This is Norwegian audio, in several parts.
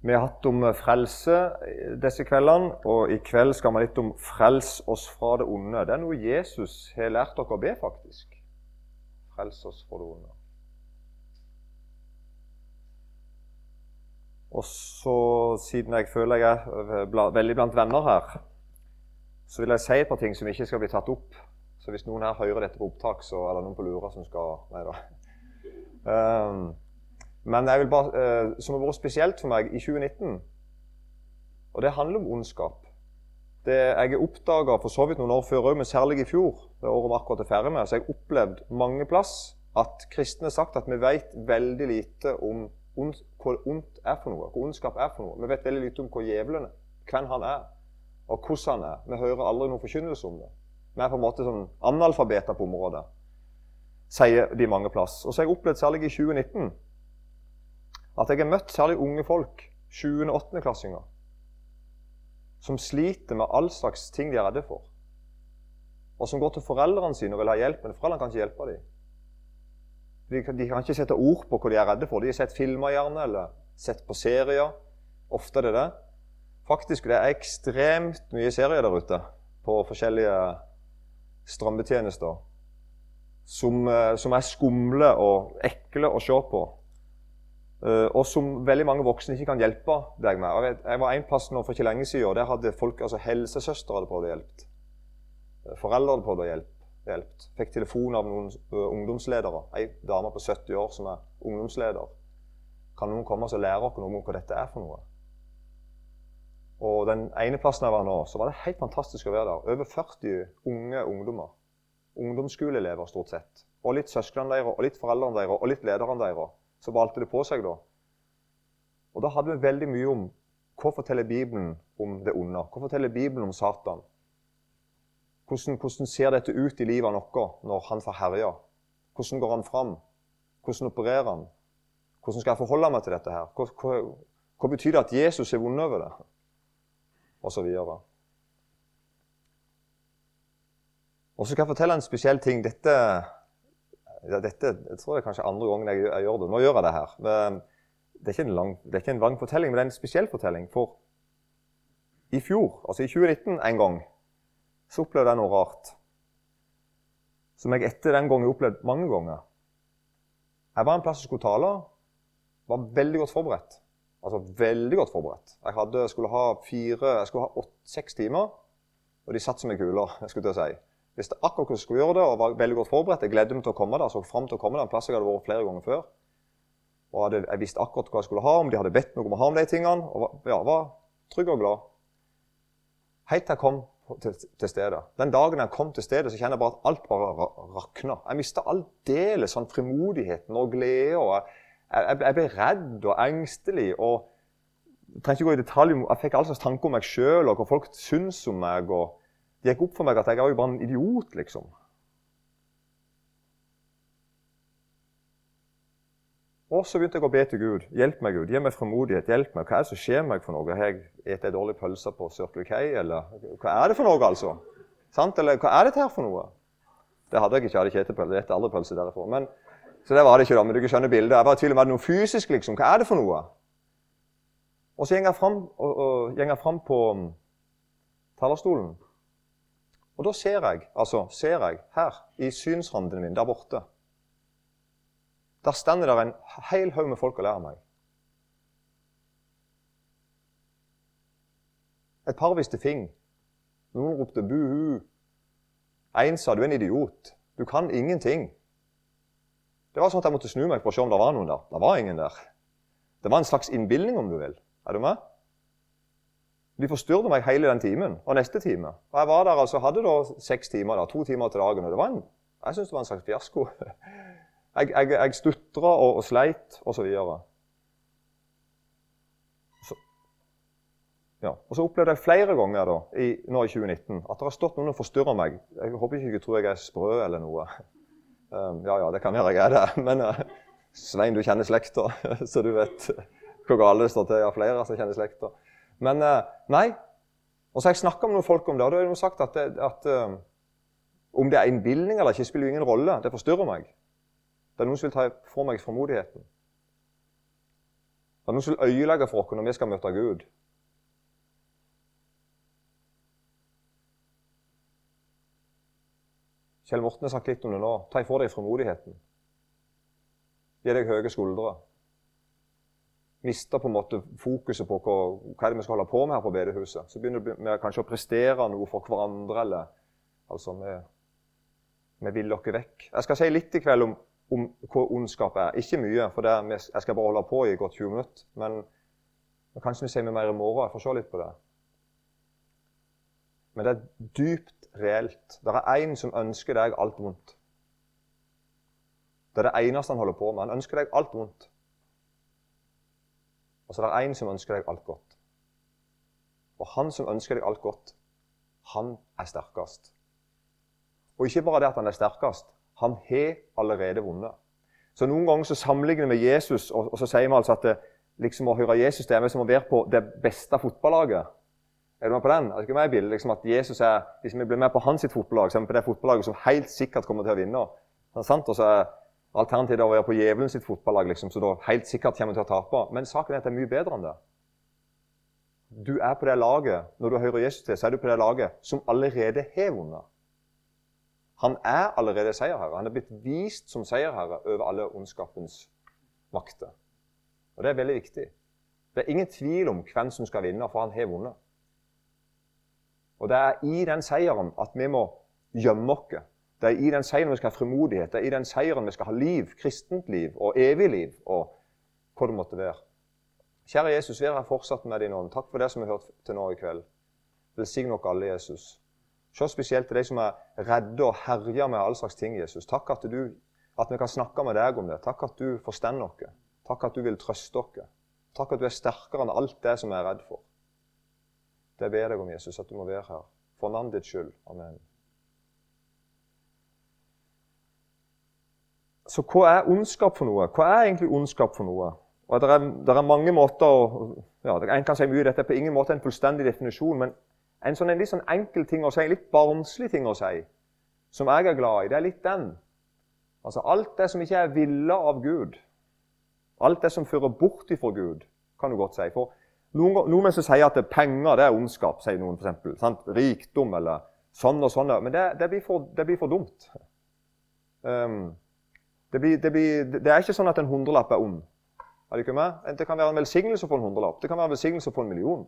Vi har hatt om frelse disse kveldene, og i kveld skal vi litt om 'frels oss fra det onde'. Det er noe Jesus har lært dere å be, faktisk. Frels oss fra det onde. Og så, siden jeg føler jeg er veldig blant venner her, så vil jeg si et par ting som ikke skal bli tatt opp. Så hvis noen her hører dette på opptak, så er det noen på lura som skal Nei da. Um, men jeg vil bare, uh, som har vært spesielt for meg i 2019, og det handler om ondskap det Jeg oppdaga for så vidt noen år før òg, men særlig i fjor, det året vi akkurat er ferdig med, så jeg opplevd mange plass at kristne har sagt at vi vet veldig lite om ond, hva ondt er for noe, hva ondskap er for noe. Vi vet veldig lite om hva djevelen er, hvem han er, og hvordan han er. Vi hører aldri noen forkynnelse om det. Vi er på en måte sånn analfabeter på området, sier de mange plass. Og så har jeg opplevd særlig i 2019 at jeg har møtt særlig unge folk, 7. og 8. klassinger, som sliter med all slags ting de er redde for. Og som går til foreldrene sine og vil ha hjelp, men foreldrene kan ikke hjelpe dem. De kan, de kan ikke sette ord på hva de er redde for. De har sett filmer gjerne, eller sett på serier. Ofte er det det. Faktisk det er ekstremt mye serier der ute på forskjellige strømbetjenester som, eh, som er skumle og ekle å se på. Uh, og som veldig mange voksne ikke kan hjelpe deg med. Jeg, vet, jeg var en plass nå for ikke lenge siden, og der hadde folk, altså helsesøstre hadde prøvd å hjelpe. Eh, foreldre hadde prøvd å hjelpe. Fikk telefon av noen uh, ungdomsledere. Ei dame på 70 år som er ungdomsleder. Kan noen komme og lære oss noe om hva dette er for noe? Og den ene plassen jeg var nå, så var det helt fantastisk å være der. Over 40 unge ungdommer. Ungdomsskoleelever stort sett. Og litt søsknene deres, og litt foreldrene deres, og litt lederne deres så valgte det på seg da. Og da hadde vi veldig mye om hva forteller Bibelen om det onde? Hva forteller Bibelen om Satan? Hvordan, hvordan ser dette ut i livet av noen når han får herje? Hvordan går han fram? Hvordan opererer han? Hvordan skal jeg forholde meg til dette? her? Hva, hva, hva betyr det at Jesus er vond over det? Og så videre. Og så skal jeg fortelle en spesiell ting. Dette dette jeg tror jeg kanskje andre gangen jeg, jeg, gjør det. Nå gjør jeg det her. Det er, lang, det er, ikke en lang, fortelling, men det er en spesiell fortelling. For i fjor, altså i 2019 en gang, så opplevde jeg noe rart. Som jeg etter den gangen opplevd mange ganger. Jeg var en plass jeg skulle tale. Var veldig godt forberedt. Altså veldig godt forberedt. Jeg hadde, skulle ha fire, jeg skulle ha åtte, seks timer, og de satt som ei kule. skulle jeg si visste akkurat hvordan jeg skulle gjøre det og var veldig godt forberedt. Jeg gledde meg til å komme der, så frem til å komme der, en plass jeg hadde vært flere ganger før. Og hadde, Jeg visste akkurat hva jeg skulle ha, om de hadde bedt meg om å ha om de tingene. Og var, ja, var trygg og glad. Helt til jeg kom til, til, stedet. Den dagen jeg kom til stedet, så kjenner jeg bare at alt bare rakna. Jeg mista aldeles sånn frimodigheten og glede. og jeg, jeg, jeg, ble redd og engstelig. og Jeg trenger ikke gå i detalj, jeg fikk all slags tanker om meg sjøl og hva folk syns om meg. og det gikk opp for meg at jeg var jo bare en idiot, liksom. Og så begynte jeg å be til Gud. Hjelp meg, Gud. Gi meg fremodighet. Hjelp meg. Hva er det som skjer meg for noe? Har jeg spist ei dårlig pølse på Circle K, eller hva er det for noe, altså? Sant? Eller hva er dette her for noe? Det hadde jeg ikke. Jeg hadde ikke spist pølse. Jeg spiser aldri pølse derifra. Men, så det var det ikke, da. Men du kan skjønne bildet. Jeg var i tvil om det noe fysisk, liksom. Hva er det for noe? Og så går jeg fram, jeg fram på um, talerstolen. Og da ser jeg, altså ser jeg her i synsranden min der borte Der stender det en hel haug med folk og lærer meg. Et par viste fing. Noen ropte buhu. Én sa 'du er en idiot'. Du kan ingenting. Det var sånn at jeg måtte snu meg for å se om det var noen der. Det var ingen der. Det var en slags innbilning, om du vil. Er du med? De forstyrret meg hele den timen og neste time. Og Jeg var der altså, hadde da seks timer, da, to timer til dagen. og det var en, Jeg syns det var en slags fiasko. Jeg, jeg, jeg stutra og, og sleit og så videre. Ja. Og så opplevde jeg flere ganger da, i, nå i 2019 at det har stått noen og forstyrra meg. Jeg håper ikke dere tror jeg er sprø eller noe. Um, ja, ja, det kan være jeg er det. Men uh, Svein, du kjenner slekta, så du vet hvor galt det står til. Jeg har flere som kjenner slekta. Men eh, nei. Og så har jeg snakka med noen folk om det, og da har de sagt at, det, at um, om det er innbilning eller ikke, spiller jo ingen rolle. Det forstyrrer meg. Det er noen som vil ta fra meg formodigheten. Det er noen som vil øyelegge for oss når vi skal møte Gud. Kjell Morten har sagt litt om det nå. Ta ifra deg frimodigheten. Gi deg høye skuldre. Miste på en måte fokuset på hva, hva vi skal holde på med her på bedehuset. Så begynner vi kanskje å prestere noe for hverandre. eller altså vi, vi vil dere vekk. Jeg skal si litt i kveld om, om hva ondskap er. Ikke mye, for det, jeg skal bare holde på i godt 20 minutter. Men, men kanskje vi sier mer i morgen. Jeg får se litt på det. Men det er dypt reelt. Det er én som ønsker deg alt vondt. Det er det eneste han holder på med. Han ønsker deg alt vondt. Og så er det én som ønsker deg alt godt. Og han som ønsker deg alt godt, han er sterkest. Og ikke bare det at han er sterkest, han har allerede vunnet. Så Noen ganger så sammenligner vi med Jesus, og, og, så sier vi altså at det, liksom å høre Jesus det er som å være på det beste fotballaget. Er du med på den? Er det ikke meg bildet, liksom at Jesus er, Hvis vi blir med på hans fotballag, så er vi på det fotballaget som helt sikkert kommer til å vinne. Og så er alternativet å være på djevelen sitt fotballag, liksom, så da helt sikkert kommer til å tape. Men saken er at det er mye bedre enn det. Du er på det laget, Når du hører Jesus til, så er du på det laget som allerede har vunnet. Han er allerede seierherre. Han er blitt vist som seierherre over alle ondskapens makter. Og Det er veldig viktig. Det er ingen tvil om hvem som skal vinne, for han har vunnet. Og det er i den seieren at vi må gjemme oss. Det er i den seieren vi skal ha frimodighet. Det er i den seieren vi skal ha liv, kristent liv og evig liv og hva det måtte være. Kjære Jesus, vær her fortsatt med din ånd. Takk for det som vi har hørt til nå i kveld. Velsign oss alle, Jesus. Se spesielt til de som er redde og herjer med all slags ting, Jesus. Takk at, du, at vi kan snakke med deg om det. Takk at du forstår oss. Takk at du vil trøste oss. Takk at du er sterkere enn alt det som vi er redd for. Det ber jeg deg om, Jesus, at du må være her. For navnet ditt skyld. Amen. Så hva er ondskap for noe? Hva er egentlig ondskap for noe? Og det er, det er mange måter å, ja, En kan si mye dette er på ingen måte en fullstendig definisjon, men en, sånn, en litt sånn enkel ting å si, en litt barnslig ting å si, som jeg er glad i, det er litt den. Altså Alt det som ikke er ville av Gud, alt det som fører bort ifra Gud, kan du godt si. For noen, noen mennesker sier at penger det er ondskap, sier noen f.eks. Rikdom eller sånn og sånn. Men det, det, blir, for, det blir, for, dumt. Um, det, blir, blir, det, er ikke sånn at en hundrelapp er ond. Er det ikke med? Det kan være en velsignelse for en hundrelapp. Det kan være en velsignelse for en million.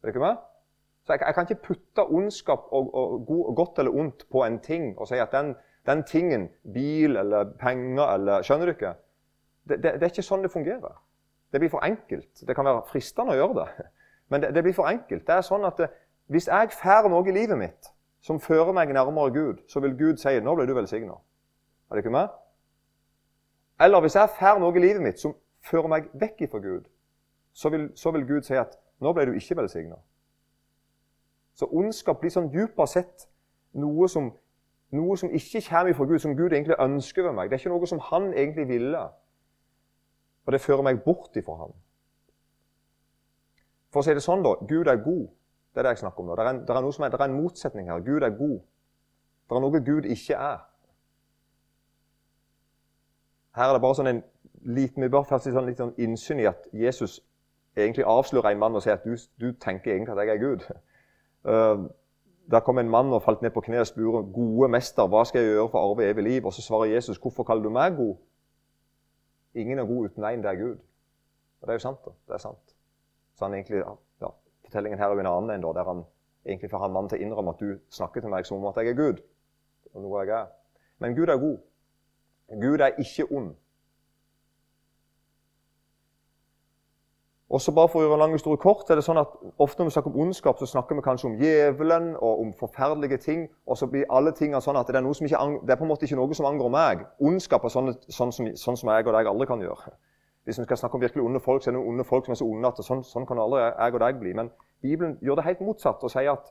Er det ikke med? Så jeg, jeg kan ikke putte ondskap og, og, og, godt eller ondt på en ting og si at den, den tingen, bil eller penger eller Skjønner du ikke? Det, det, det er ikke sånn det fungerer. Det blir for enkelt. Det kan være fristende å gjøre det, men det, det blir for enkelt. Det er sånn at det, eh, Hvis jeg får noe i livet mitt som fører meg nærmere Gud, så vil Gud si 'Nå ble du velsigna'. Er det ikke med? Eller hvis jeg får noe i livet mitt som fører meg vekk ifra Gud, så vil, så vil Gud si at 'nå ble du ikke velsigna'. Så ondskap blir sånn dypere sett noe som, noe som ikke kommer ifra Gud, som Gud egentlig ønsker ved meg. Det er ikke noe som han egentlig ville. Og det fører meg bort ifra ham. For å si det sånn, da Gud er god. Det er det jeg snakker om nå. Det er en, det er er, det er en motsetning her. Gud er god. Det er noe Gud ikke er. Her er det bare sånn en liten, Vi bør først sånn, litt sånn innsyn i at Jesus egentlig avslører en mann og sier at du, du tenker egentlig at jeg er Gud. Uh, der kom en mann og falt ned på kne og spurte gode mester, hva skal jeg gjøre for å arve evig liv. Og så svarer Jesus, hvorfor kaller du meg god? Ingen er god uten én, det er Gud. Og det er jo sant. da. Det er sant. Så han egentlig, ja, Fortellingen her er jo en annen enn da, der han egentlig får han mannen til å innrømme at du snakker til meg som om at jeg er Gud. og noe jeg er. Men Gud er god. Gud er ikke ond. Også bare for å gjøre en lang historie kort, er det sånn at Ofte når vi snakker om ondskap, så snakker vi kanskje om djevelen og om forferdelige ting. Og så blir alle tingene sånn at det er, ikke, det er på en måte ikke noe som angår meg. Ondskap er sånn, sånn, som, sånn som jeg og deg aldri kan gjøre. Hvis vi skal snakke om virkelig onde folk, så er det noen onde folk som er så onde at sånn, sånn kan aldri jeg og deg bli. Men Bibelen gjør det helt motsatt og sier at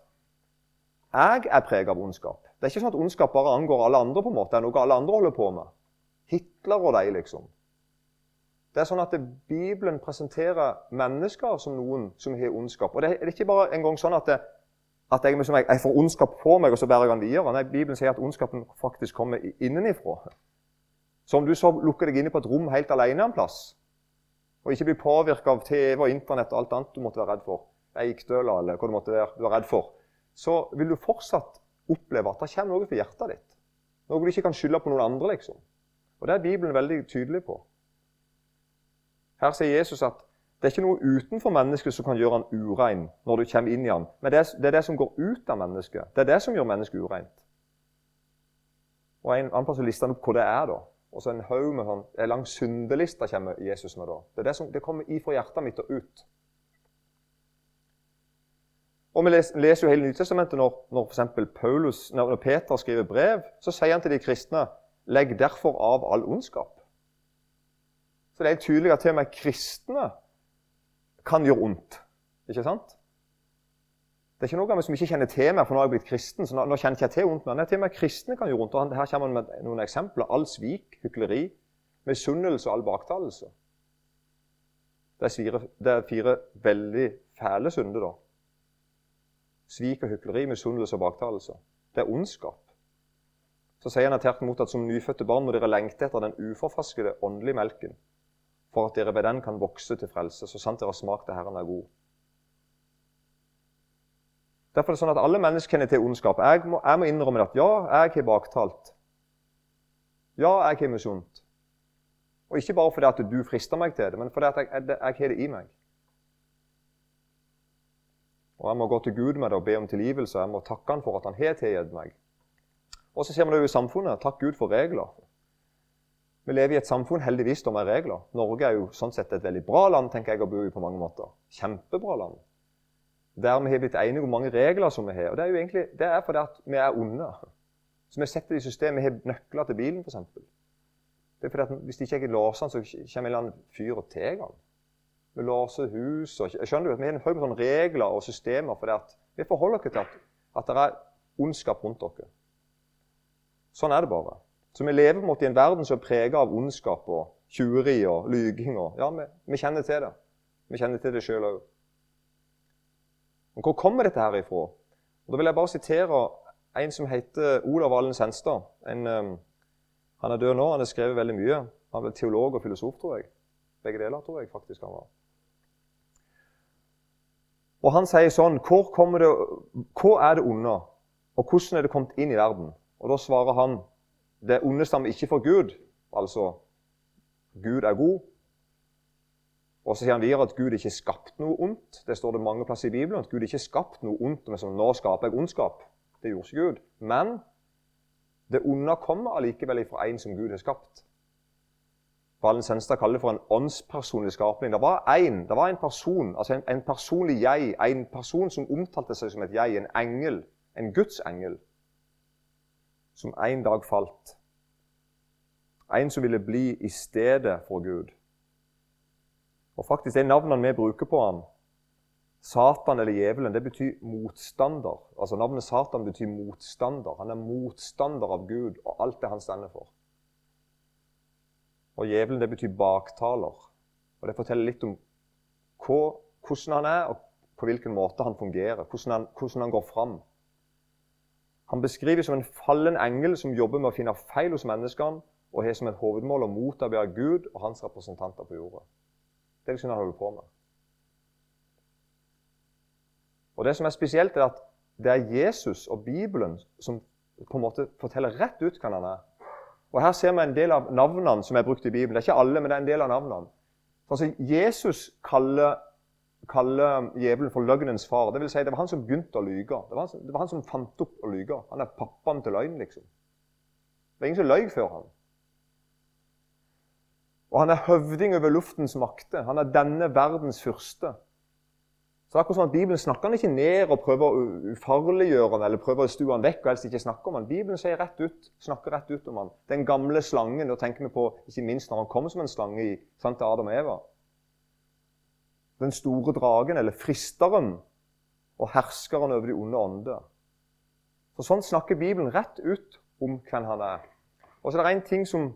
jeg er preget av ondskap. Det er ikke sånn at ondskap bare angår alle andre. på en måte, Det er noe alle andre holder på med. Hitler og de, liksom. Det er sånn at Bibelen presenterer mennesker som noen som har ondskap. Og Det er ikke bare en gang sånn at, det, at jeg, liksom, jeg, får ondskap på meg, og så bærer jeg den videre. Nei, Bibelen sier at ondskapen faktisk kommer innenifra. Så om du så lukker deg inne på et rom helt alene en plass, og ikke blir påvirka av TV og Internett og alt annet du måtte være redd for, eikdøler eller hva du måtte være du er redd for, så vil du fortsatt oppleve at det kommer noe for hjertet ditt. Noe du ikke kan skylde på noen andre, liksom. Og Det er Bibelen veldig tydelig på. Her sier Jesus at det er ikke noe utenfor mennesket som kan gjøre han urein når du kommer inn i han. Men det er, det er det som går ut av mennesket. Det er det som gjør mennesket ureint. Og En annen plass lister han opp hva det er. da. Og så en haug med sånn, en lang syndeliste kommer Jesus med. da. Det, er det, som, det kommer ifra hjertet mitt og ut. Og Vi leser jo hele Nytestamentet når, når, for Paulus, når Peter skriver brev. Så sier han til de kristne legg derfor av all ondskap. Så det er tydelig at til og med kristne kan gjøre ondt. Ikke sant? Det er ikke noe som ikke kjenner til meg, for nå har jeg blitt kristen. så nå, kjenner ikke til ondt, men til og med kristne kan gjøre ondt. og Her kommer man med noen eksempler. All svik, hykleri, misunnelse og all baktalelse. Det er, fire, det er fire veldig fæle synder, da. Svik og hykleri, misunnelse og baktalelse. Det er ondskap. Så sier han tvert imot at som nyfødte barn må dere lengte etter den uforfraskede åndelige melken, for at dere ved den kan vokse til frelse, så sant dere har smakt det Herren er god. Derfor er det sånn at alle mennesker kjenner til ondskap. Jeg må, jeg må innrømme at ja, jeg har baktalt. Ja, jeg har misunt. Og ikke bare fordi at du frister meg til det, men fordi at jeg, jeg, jeg har det i meg. Og jeg må gå til Gud med det og be om tilgivelse. Jeg må takke han for at han har tilgitt meg. Og så ser vi det jo i samfunnet. Takk Gud for regler. Vi lever i et samfunn heldigvis med regler. Norge er jo sånn sett et veldig bra land tenker jeg å bo i på mange måter. Kjempebra land. Der vi har blitt enige om mange regler som vi har. Og Det er jo egentlig, det er fordi at vi er onde. Så vi setter det i systemet. Vi har nøkler til bilen, f.eks. Det er fordi at Hvis ikke jeg låser den, så kommer en eller annen fyr og tar den. Vi låser hus og Skjønner du? at Vi har en haug regler og systemer fordi at vi forholder oss til at, at det er ondskap rundt dere. Sånn er det bare. Så vi lever på i en verden som er preget av ondskap og tjuveri og lyging. Og, ja, vi, vi, kjenner til det. Vi kjenner til det sjøl òg. Men hvor kommer dette her ifra? Og da vil jeg bare sitere en som heter Olav Allen Senstad. En, um, han er død nå. Han har skrevet veldig mye. Han er teolog og filosof, tror jeg. Begge deler, tror jeg faktisk han var. Og Han sier sånn Hvor, det, hvor er det onde, og hvordan er det kommet inn i verden? Og Da svarer han det onde stammer ikke fra Gud. Altså Gud er god, og så sier han videre at Gud ikke har skapt noe ondt. Det står det mange plasser i Bibelen. at Gud ikke har skapt noe ondt. Men som nå skaper jeg ondskap. Det gjorde ikke Gud. Men det onde kommer allikevel fra en som Gud har skapt. Valen Senstad kaller det for en åndspersonlig skapning. Det var én, det var en person, altså en, en, personlig jeg, en person som omtalte seg som et jeg, en engel, en Guds engel, som en dag falt. En som ville bli i stedet for Gud. Og faktisk det navnene vi bruker på ham, Satan eller djevelen, det betyr motstander. Altså Navnet Satan betyr motstander. Han er motstander av Gud og alt det han stender for. Og djevelen det betyr baktaler. Og Det forteller litt om hva, hvordan han er, og på hvilken måte han fungerer. Hvordan han, hvordan han går fram. Han beskrives som en fallen engel som jobber med å finne feil hos menneskene og har som et hovedmål å motarbeide Gud og hans representanter på jorda. Det er liksom han holder på med. Og Det som er spesielt, er at det er Jesus og Bibelen som på en måte forteller rett ut hvem han er. Og Her ser vi en del av navnene som er brukt i Bibelen. Det er ikke alle, men det er en del av navnene. Altså, Jesus kaller, kaller djevelen for løgnens far. Det vil si, det var han som begynte å lyge. Det var, han, det var han som fant opp å lyge. Han er pappaen til løgn, liksom. Det var ingen som løy før han. Og han er høvding over luftens makter. Han er denne verdens fyrste. Så akkurat sånn at Bibelen snakker han ikke ned og prøver å ufarliggjøre han, eller prøver å stue han vekk og helst ikke snakke om han. Bibelen sier rett ut, snakker rett ut om han. Den gamle slangen. Da tenker vi på ikke minst når han kom som en slange i sant, Adam og Eva. Den store dragen, eller fristeren, og herskeren over de onde ånder. Så Sånn snakker Bibelen rett ut om hvem han er. Og så er det en ting som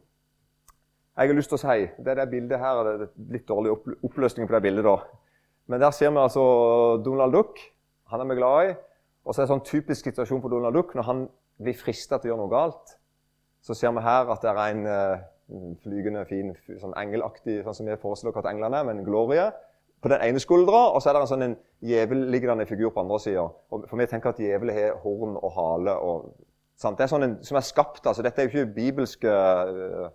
jeg har lyst til å si Det er det bildet her, det er litt dårlig oppløsning på det bildet. da. Men der ser vi altså Donald Duck. Han er vi glad i. Og så er det en sånn typisk situasjon for Donald Duck når han blir frista til å gjøre noe galt. Så ser vi her at det er en, eh, flygende, fin, sånn engelaktig, sånn som vi foreslår at englene er, men glorie på den ene skuldra, og så er det en sånn en djevelliggende figur på andre sida. For vi tenker at djevelen har horn og hale. og sant? Det er sånn en, som er skapt. altså Dette er jo ikke bibelske uh,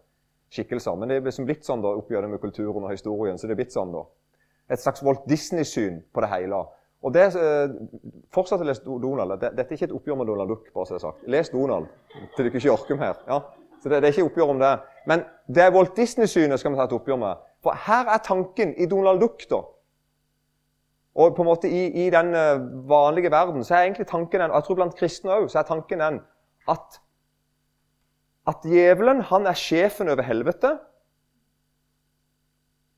skikkelser, men det er liksom blitt sånn da, opp gjennom kulturen og historien. så det er blitt sånn da. Et slags Walt Disney-syn på det hele. Og det, uh, Fortsatt å lese Donald. Dette er ikke et oppgjør med Donald Duck. bare så det er sagt. Les Donald til dere ikke orker mer. ja. Så det, det, er ikke oppgjør om det. Men det er Walt Disney-synet skal vi ta et oppgjør med. For her er tanken i Donald Duck, da. Og på en måte i, i den eh, vanlige verden så er egentlig tanken den, og jeg tror blant kristne òg, så er tanken den at, at djevelen han er sjefen over helvete.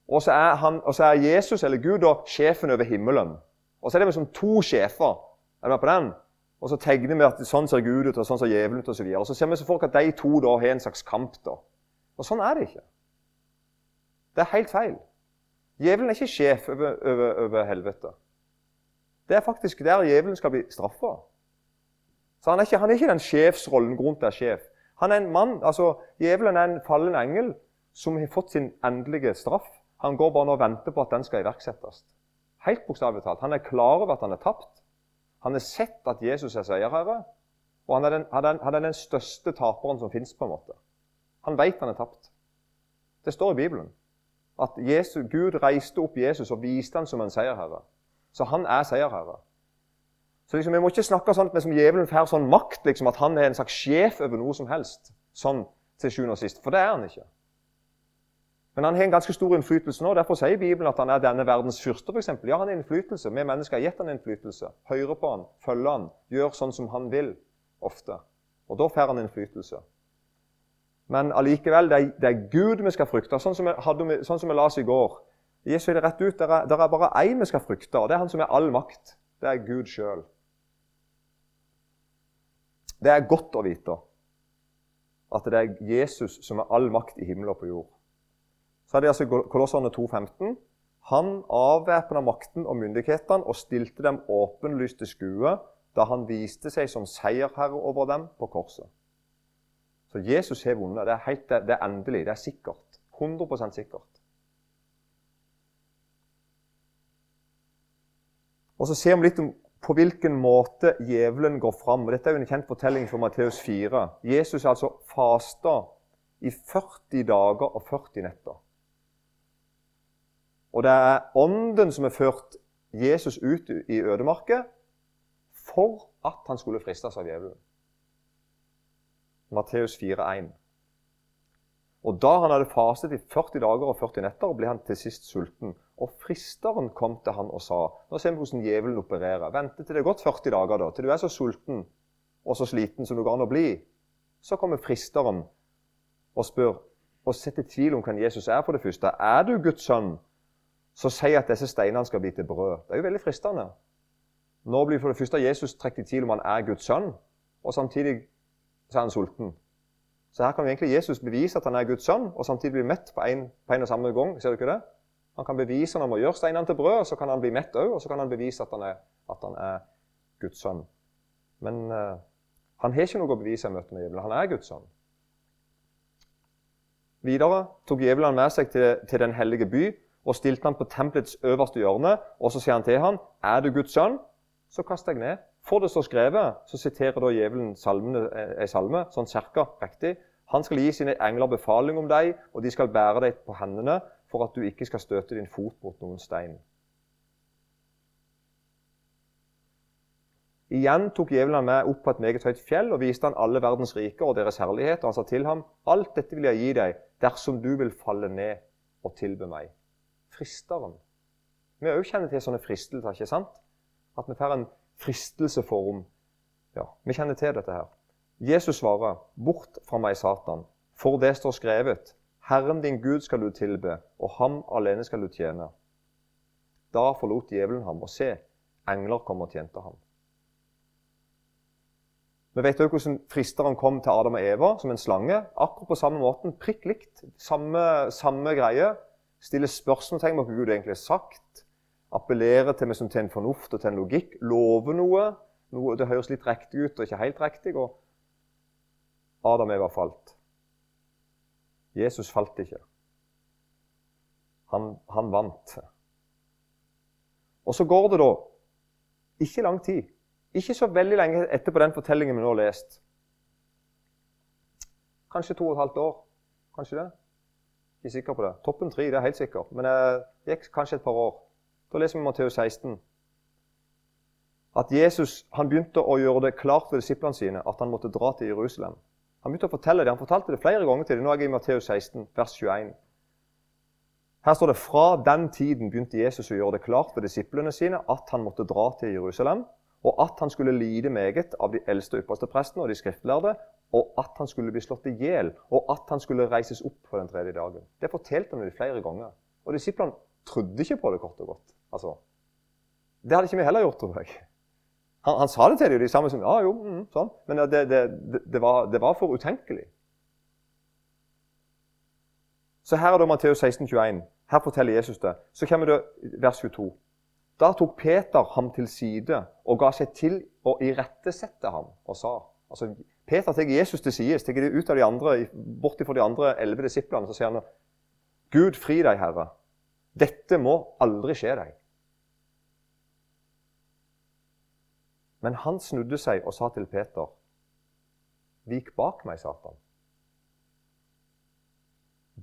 Og så, er han, og så er Jesus, eller Gud, da, sjefen over himmelen. Og så er det liksom to sjefer. Er du med på den? Og så tegner vi at sånn ser Gud ut, og sånn ser djevelen ut, osv. Og, så videre. og så ser vi så for at de to da har en slags kamp. da. Og sånn er det ikke. Det er helt feil. Djevelen er ikke sjef over, over, over, helvete. Det er faktisk der djevelen skal bli straffa. Så han er, ikke, han er ikke den sjefsrollen rundt er sjef. Han er en mann, altså Djevelen er en fallen engel som har fått sin endelige straff. Han går bare nå og venter på at den skal iverksettes. Helt bokstavelig talt. Han er klar over at han er tapt. Han har sett at Jesus er seierherre, og han er, den, han, er, han er den største taperen som fins. Han vet han er tapt. Det står i Bibelen at Jesus, Gud reiste opp Jesus og viste han som en seierherre. Så han er seierherre. Så liksom, Vi må ikke snakke sånn at vi som djevelen får sånn makt, liksom, at han er en slags sjef over noe som helst. Sånn til sjuende og sist. For det er han ikke. Men han har en ganske stor innflytelse nå. Derfor sier Bibelen at han er denne verdens fyrste. For eksempel. ja, han har innflytelse. Vi mennesker har gitt han innflytelse. Hører på han, følger han, gjør sånn som han vil. Ofte. Og da får han innflytelse. Men allikevel, det, det, er Gud vi skal frykte. Sånn som vi, hadde, sånn som vi las i går. Jesus er det rett ut. Det er, er, bare én vi skal frykte, og det er han som er all makt. Det er Gud sjøl. Det er godt å vite at det er Jesus som er all makt i himmel og på jord. Så er det altså Kolosserne 2,15. Han avvæpna makten og myndighetene og stilte dem åpenlyst til skue da han viste seg som seierherre over dem på korset. Så Jesus har vunnet. Det er, helt, det er endelig. Det er sikkert. 100% sikkert. Og Så ser vi litt om på hvilken måte djevelen går fram. Og dette er jo en kjent fortelling fra Matteus 4. Jesus er altså fasta i 40 dager og 40 netter. Og det er Ånden som har ført Jesus ut i ødemarket for at han skulle fristes av djevelen. Matteus 4,1. Og da han hadde faset i 40 dager og 40 netter, ble han til sist sulten. Og fristeren kom til han og sa Nå ser vi hvordan djevelen opererer. Vente til det er gått 40 dager, da, til du er så sulten og så sliten som du går an å bli. Så kommer fristeren og spør og setter tvil om hvem Jesus er, for det første. Er du Guds sønn, så si at disse steinene skal bli til brød. Det er jo veldig fristende. Nå blir for det første Jesus trukket i tvil om han er Guds sønn, og samtidig så er han sulten. Så her kan egentlig Jesus bevise at han er Guds sønn, og samtidig bli mett på en, på en og samme gang. Ser du ikke det? Han kan bevise når han må gjøre steinene til brød, så kan han bli mett òg, og så kan han bevise at han er, at han er Guds sønn. Men uh, han har ikke noe å bevise i møte med djevelen. Han er Guds sønn. Videre tok djevelen med seg til, til, den hellige by og stilte han på tempelets øverste hjørne. Og så sier han til han, 'Er du Guds sønn, så kast deg ned.' For det står skrevet, så siterer da djevelen salmene, ei eh, salme, sånn cirka riktig. Han skal gi sine engler befaling om deg, og de skal bære deg på hendene for at du ikke skal støte din fot mot noen stein. Igjen tok djevelen med opp på et meget høyt fjell og viste han alle verdens riker og deres herlighet. Og han sa til ham, alt dette vil jeg gi deg dersom du vil falle ned og tilbe meg. Fristeren. Vi òg kjenner til sånne fristelser, ikke sant? At vi får en fristelse Ja, vi kjenner til dette her. Jesus svarer, 'Bort fra meg, Satan, for det står skrevet:" 'Herren din Gud skal du tilbe, og ham alene skal du tjene.' Da forlot djevelen ham, og se, engler kom og tjente ham. Vi vet også hvordan fristeren kom til Adam og Eva som en slange. Akkurat på samme måten, prikk likt. Samme, samme greie. Stiller spørsmålstegn ved hva Gud egentlig har sagt appellere til, liksom, til en fornuft og til en logikk, love noe. noe det høres litt riktig ut og ikke helt riktig. Og Adam Eva falt. Jesus falt ikke. Han, han vant. Og så går det da ikke lang tid, ikke så veldig lenge etterpå den fortellingen vi nå har lest. Kanskje to og et halvt år. Kanskje det? Ikke sikker på det. Toppen tre, det er helt sikkert. Men det gikk kanskje et par år. Da leser vi Matteus 16. At Jesus han begynte å gjøre det klart for disiplene sine at han måtte dra til Jerusalem. Han begynte å fortelle det. Han fortalte det flere ganger til dem. Nå er jeg i Matteus 16, vers 21. Her står det fra den tiden begynte Jesus å gjøre det klart for disiplene sine at han måtte dra til Jerusalem, og at han skulle lide meget av de eldste og ypperste prestene og de skriftlærde, og at han skulle bli slått i hjel, og at han skulle reises opp på den tredje dagen. Det fortalte han dem flere ganger. Og disiplene trodde ikke på det, kort og godt. Altså, det hadde ikke vi heller gjort, tror jeg. Han, han sa det til dem, de samme som ja, jo, mm, sånn. Men det, det, det, var, det, var, for utenkelig. Så her er det Matteus 16, 21. Her forteller Jesus det. Så kommer det vers 22. Da tok Peter ham til side og ga seg til å irettesette ham og sa altså, Peter tar Jesus til side, tar det ut av de andre, bort fra de andre elleve disiplene. Så sier han Gud, fri deg, Herre. Dette må aldri skje deg. Men han snudde seg og sa til Peter, Vik bak meg, Satan.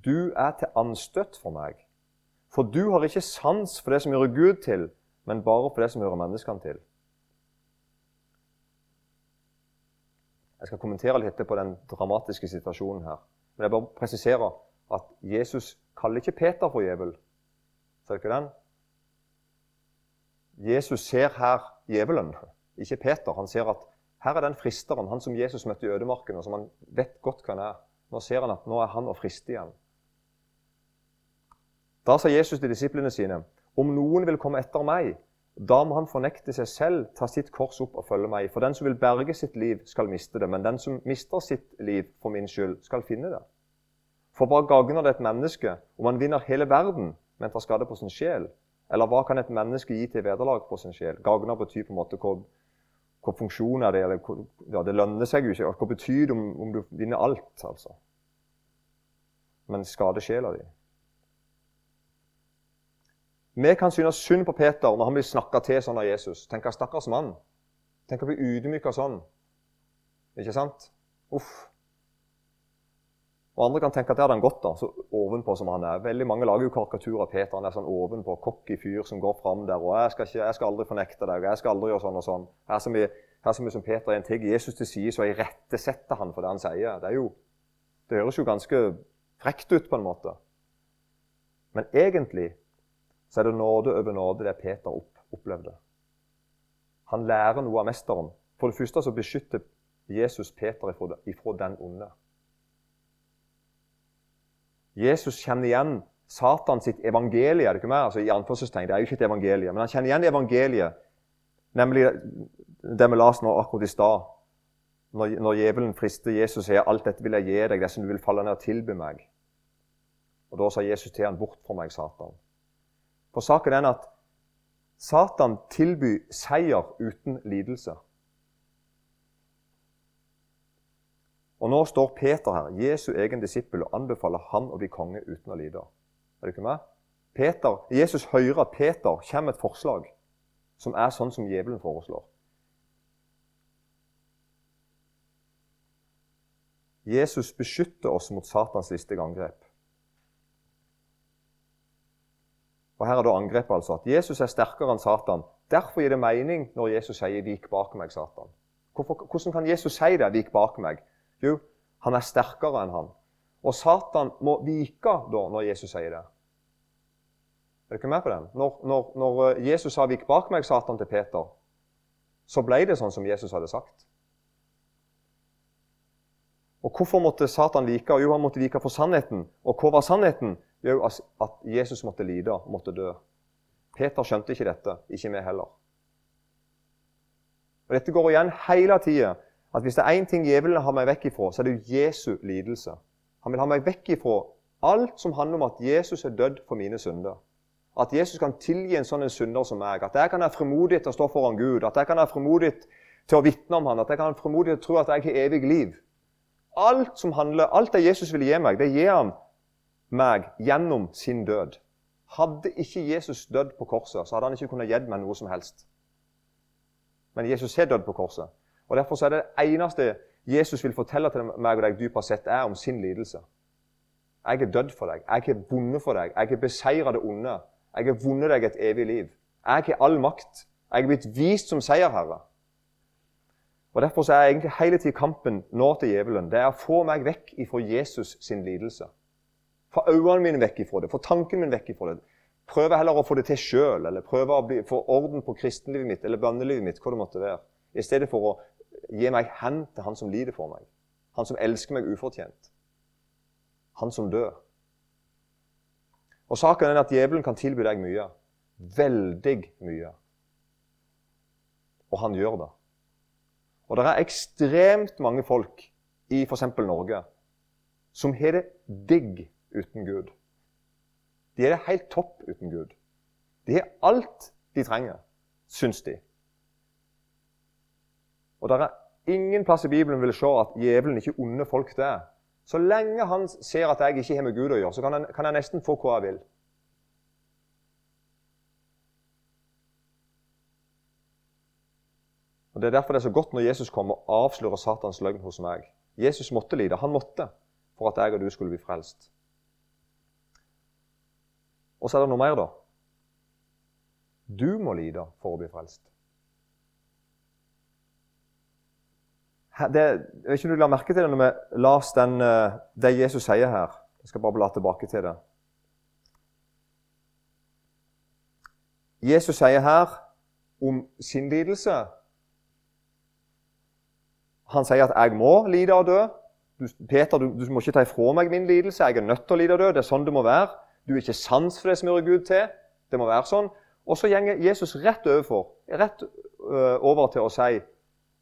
Du er til anstøt for meg, for du har ikke sans for det som hører Gud til, men bare for det som hører menneskene til. Jeg skal kommentere litt på den dramatiske situasjonen her. Men jeg bare presiserer at Jesus kaller ikke Peter for djevel. Ser du ikke den? Jesus ser her djevelen ikke Peter. Han ser at her er den fristeren, han som Jesus møtte i ødemarken, og som han vet godt han er. Nå ser han at nå er han å friste igjen. Da sa Jesus til disiplene sine.: Om noen vil komme etter meg, da må han fornekte seg selv, ta sitt kors opp og følge meg. For den som vil berge sitt liv, skal miste det. Men den som mister sitt liv for min skyld, skal finne det. For hva gagner det et menneske om han vinner hele verden, men tar skade på sin sjel? Eller hva kan et menneske gi til vederlag på sin sjel? Gagner betyr på en måte hva funksjon er det? Eller, ja, det lønner seg jo ikke. Hva betyr det om, om, du vinner alt, altså? Men skader sjela di. Vi kan synes synd på Peter når han blir snakka til sånn av Jesus. Tenk stakkars mann. Tenk å bli ydmyka sånn. Ikke sant? Uff. Og andre kan tenke at det hadde han gått da, så ovenpå som han er. Veldig Mange lager jo karikatur av Peter. Han er sånn ovenpå, cocky fyr som går fram der. og jeg skal, ikke, jeg skal, aldri fornekte deg, jeg skal aldri gjøre sånn og sånn. Her så mye, her så mye som Peter er en tigg Jesus til side, så irettesetter han for det han sier. Det, jo, det høres jo ganske frekt ut på en måte. Men egentlig så er det nåde over nåde det Peter opp, opplevde. Han lærer noe av mesteren. For det første så beskytter Jesus Peter ifra den onde. Jesus kjenner igjen Satan sitt evangelie. er Det ikke mer? Altså, i anførselstegn, det er jo ikke et evangelie, men han kjenner igjen evangeliet. Nemlig det vi leste nå akkurat i stad. Når, når djevelen frister Jesus sier 'Alt dette vil jeg gi deg, det som du vil falle ned og tilby meg'. Og Da sa Jesus til han 'Bort fra meg, Satan'. For saken er at Satan tilbyr seier uten lidelse. Og nå står Peter her, Jesu egen disippel, og anbefaler han å bli konge uten å lide. Er du ikke med? Peter, Jesus hører at Peter kommer med et forslag som er sånn som djevelen foreslår. Jesus beskytter oss mot Satans listige angrep. Og Her er da angrepet altså at Jesus er sterkere enn Satan. Derfor gir det mening når Jesus sier 'vik bak meg, Satan'. Hvorfor, hvordan kan Jesus si det? 'Vik bak meg'? Jo, han er sterkere enn han. Og Satan må vike da når Jesus sier det. Er ikke med på den? Når, når, når eh, Jesus sa 'vik bak meg', Satan til Peter, så ble det sånn som Jesus hadde sagt. Og Hvorfor måtte Satan vike? Jo, han måtte vike for sannheten. Og hva var sannheten? Jo, at Jesus måtte lide, måtte dø. Peter skjønte ikke dette, ikke vi heller. Og Dette går igjen hele tida at hvis det er én ting djevelen har meg vekk ifra, så er det Jesu lidelse. Han vil ha meg vekk ifra alt som handler om at Jesus er dødd for mine synder. At Jesus kan tilgi en sånn en synder som meg. At jeg kan være frimodig til å stå foran Gud. At jeg kan være frimodig til å vitne om Han, At jeg kan være frimodig til å tro at jeg har evig liv. Alt som handler, alt det Jesus vil gi meg, det gir han meg gjennom sin død. Hadde ikke Jesus dødd på korset, så hadde han ikke kunnet gitt meg noe som helst. Men Jesus har dødd på korset. Og Derfor er det eneste Jesus vil fortelle til meg og deg dypest sett, er om sin lidelse. Jeg er dødd for deg. Jeg er bundet for deg. Jeg er beseiret det onde. Jeg har vunnet deg et evig liv. Jeg har all makt. Jeg er blitt vist som seierherre. Og Derfor er egentlig hele tiden kampen nå til djevelen det er å få meg vekk ifra Jesus sin lidelse. Få øynene mine vekk ifra det, få tanken min vekk ifra det. Prøve heller å få det til sjøl, eller prøve å bli, få orden på kristenlivet mitt eller bønnelivet mitt, hva det måtte være. I stedet for å gi meg hen til han som lider for meg. Han som elsker meg ufortjent. Han som dør. Og Saken er at djevelen kan tilby deg mye. Veldig mye. Og han gjør det. Og det er ekstremt mange folk i f.eks. Norge som har det digg uten Gud. De er det helt topp uten Gud. De har alt de trenger, syns de. Og det er ingen plass i Bibelen vil se at djevelen ikke onde folk det. Så lenge han ser at jeg ikke har med Gud å gjøre, så kan, han, kan jeg nesten få hva jeg vil. Og Det er derfor det er så godt når Jesus kommer og avslører Satans løgn hos meg. Jesus måtte lide. Han måtte for at jeg og du skulle bli frelst. Og så er det noe mer, da. Du må lide for å bli frelst. Det, jeg vet ikke om du la merke til det når vi las den, eh, det Jesus sier her. Jeg skal bare bla tilbake til det. Jesus sier her om sin lidelse Han sier at 'jeg må lide og dø'. Peter, du, du, må ikke ta ifra meg min lidelse. Jeg er nødt til å lide og dø. Det er sånn det må være. Du er ikke sans for det som hører Gud til. Det må være sånn. Og så gjenger Jesus rett, overfor, rett uh, over til å si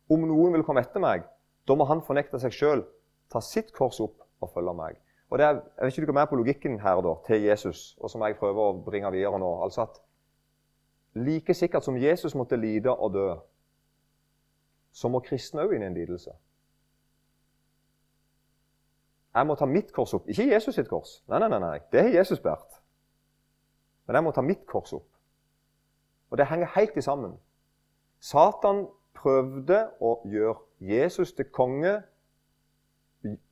om noen vil komme etter meg, da må han fornekte seg sjøl, ta sitt kors opp og følge meg. Og det er, Jeg vet ikke om du går med på logikken her da, til Jesus, og som jeg prøver å bringe videre nå. altså at Like sikkert som Jesus måtte lide og dø, så må kristne òg inn i en lidelse. Jeg må ta mitt kors opp. Ikke Jesus sitt kors. Nei, nei, nei. Det har Jesus båret. Men jeg må ta mitt kors opp. Og det henger helt i sammen. Satan prøvde å gjøre Jesus til konge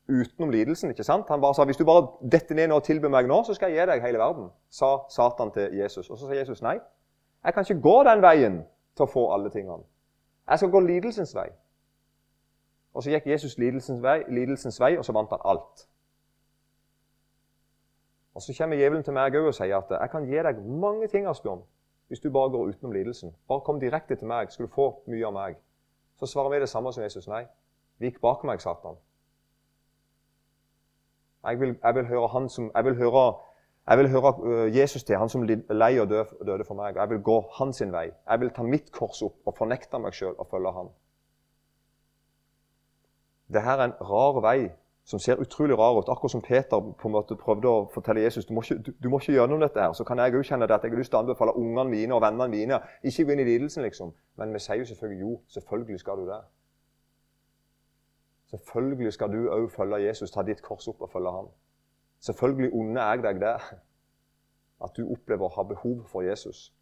utenom lidelsen. ikke sant? Han bare sa hvis du bare detter ned nå og tilbyr meg nå, så skal jeg gi deg hele verden. Sa Satan til Jesus. Og så sa Jesus nei. Jeg kan ikke gå den veien til å få alle tingene. Jeg skal gå lidelsens vei. Og så gikk Jesus lidelsens vei, lidelsens vei og så vant han alt. Og Så kommer djevelen til meg og sier at jeg kan gi deg mange ting, Asbjørn, hvis du bare går utenom lidelsen. Bare kom direkte til meg, skal du få mye av meg. Så svarer vi det samme som Jesus. Nei, vik bak meg, Satan. Jeg vil, jeg vil høre han som Jeg vil høre, jeg vil høre uh, Jesus til, han som lei og døde for meg. Jeg vil gå hans vei. Jeg vil ta mitt kors opp og fornekte meg sjøl og følge han. Dette er en rar vei som ser utrolig rar ut. Akkurat som Peter på en måte prøvde å fortelle Jesus du må ikke, du, du må ikke med dette. her. Så kan jeg òg kjenne det at jeg har lyst til å anbefale ungene mine og vennene mine ikke gå inn i lidelsen. liksom. Men vi sier jo selvfølgelig jo, selvfølgelig skal du det. Selvfølgelig skal du òg følge Jesus, ta ditt kors opp og følge ham. Selvfølgelig unner jeg deg det. At du opplever å ha behov for Jesus.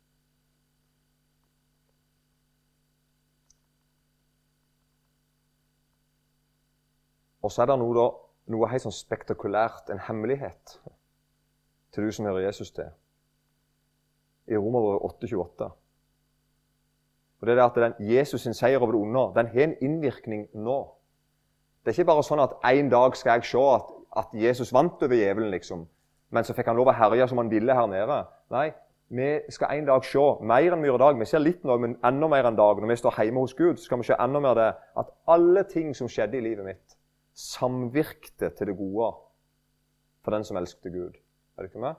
Og så er det noe, da, noe helt sånn spektakulært, en hemmelighet, til du som hører Jesus til. I Romerbrevet 8,28. Og det er det at den Jesus sin seier over det onde den har en innvirkning nå. Det er ikke bare sånn at en dag skal jeg se at, at Jesus vant over djevelen, liksom. Men så fikk han lov å herje som han ville her nede. Nei, vi skal en dag se mer enn vi gjør i dag. Vi ser litt nå, men enda mer enn dag. Når vi står hjemme hos Gud, så skal vi se enda mer det at alle ting som skjedde i livet mitt, samvirkte til det gode for den som elsket Gud. Er du ikke med?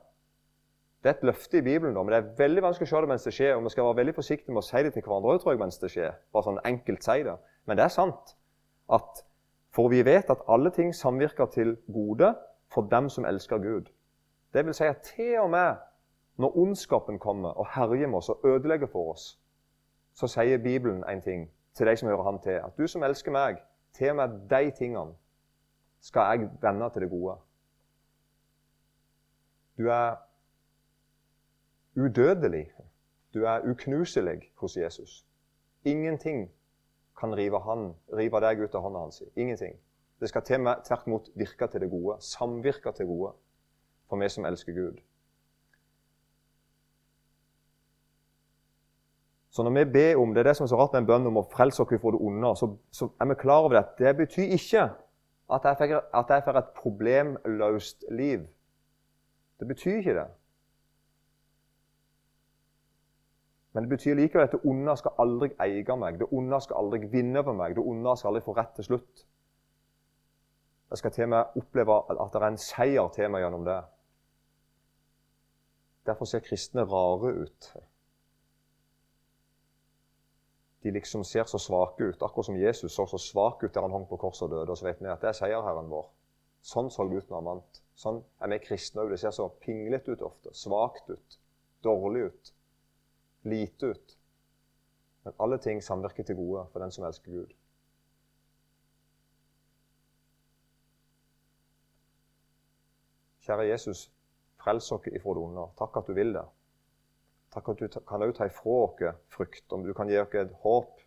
Det er et løfte i Bibelen, da, men det er veldig vanskelig å se det mens det skjer. og Vi skal være veldig forsiktige med å si det til hverandre tror jeg, mens det skjer. Bare sånn enkelt si det. Men det er sant at for vi vet at alle ting samvirker til gode for dem som elsker Gud. Det vil si at til og med når ondskapen kommer og herjer med oss og ødelegger for oss, så sier Bibelen en ting til de som hører Han til. At du som elsker meg, til og med de tingene skal jeg vende til det gode. Du er udødelig. Du er uknuselig hos Jesus. Ingenting kan rive, han, rive deg ut av hånda hans. Ingenting. Det skal til med, tvert imot virke til det gode. Samvirke til gode for vi som elsker Gud. Så når vi ber om det er det som er så rart med en bønn om å frelse oss fra det onde, så, så, er vi klar over det. Det betyr ikke at jeg får, at jeg får et problemløst liv. Det betyr ikke det. Men det betyr likevel at det onde skal aldri eie meg. Det onde skal aldri vinne over meg. Det onde skal aldri få rett til slutt. Jeg skal til meg oppleve at det er en seier til meg gjennom det. Derfor ser kristne rare ut. De liksom ser så svake ut, akkurat som Jesus så så svak ut der han hang på korset og døde. Og så vet vi at det er seierherren vår. Sånn så ut når han vant. Sånn er vi kristne òg. Det ser så pinglete ut ofte. Svakt ut. Dårlig ut. Lite ut. Men alle ting samvirker til gode for den som elsker Gud. Kjære Jesus, Frels oss ifra det onde. Takk at du vil det. Takk at du kan ta ifra oss frykt. Om du kan gi oss et håp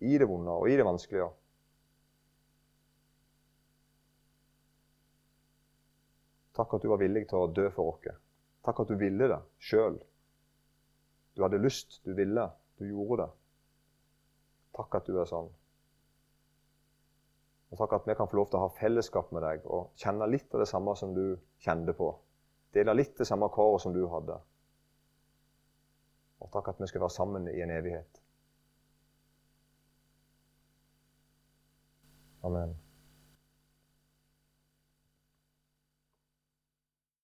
i det vonde og i det vanskelige. Takk at du var villig til å dø for oss. Takk at du ville det sjøl. Du hadde lyst, du ville, du gjorde det. Takk at du er sånn. Og takk at vi kan få lov til å ha fellesskap med deg og kjenne litt av det samme som du kjente på. Dele litt det samme kåret som du hadde. Og takk at vi skal være sammen i en evighet. Amen.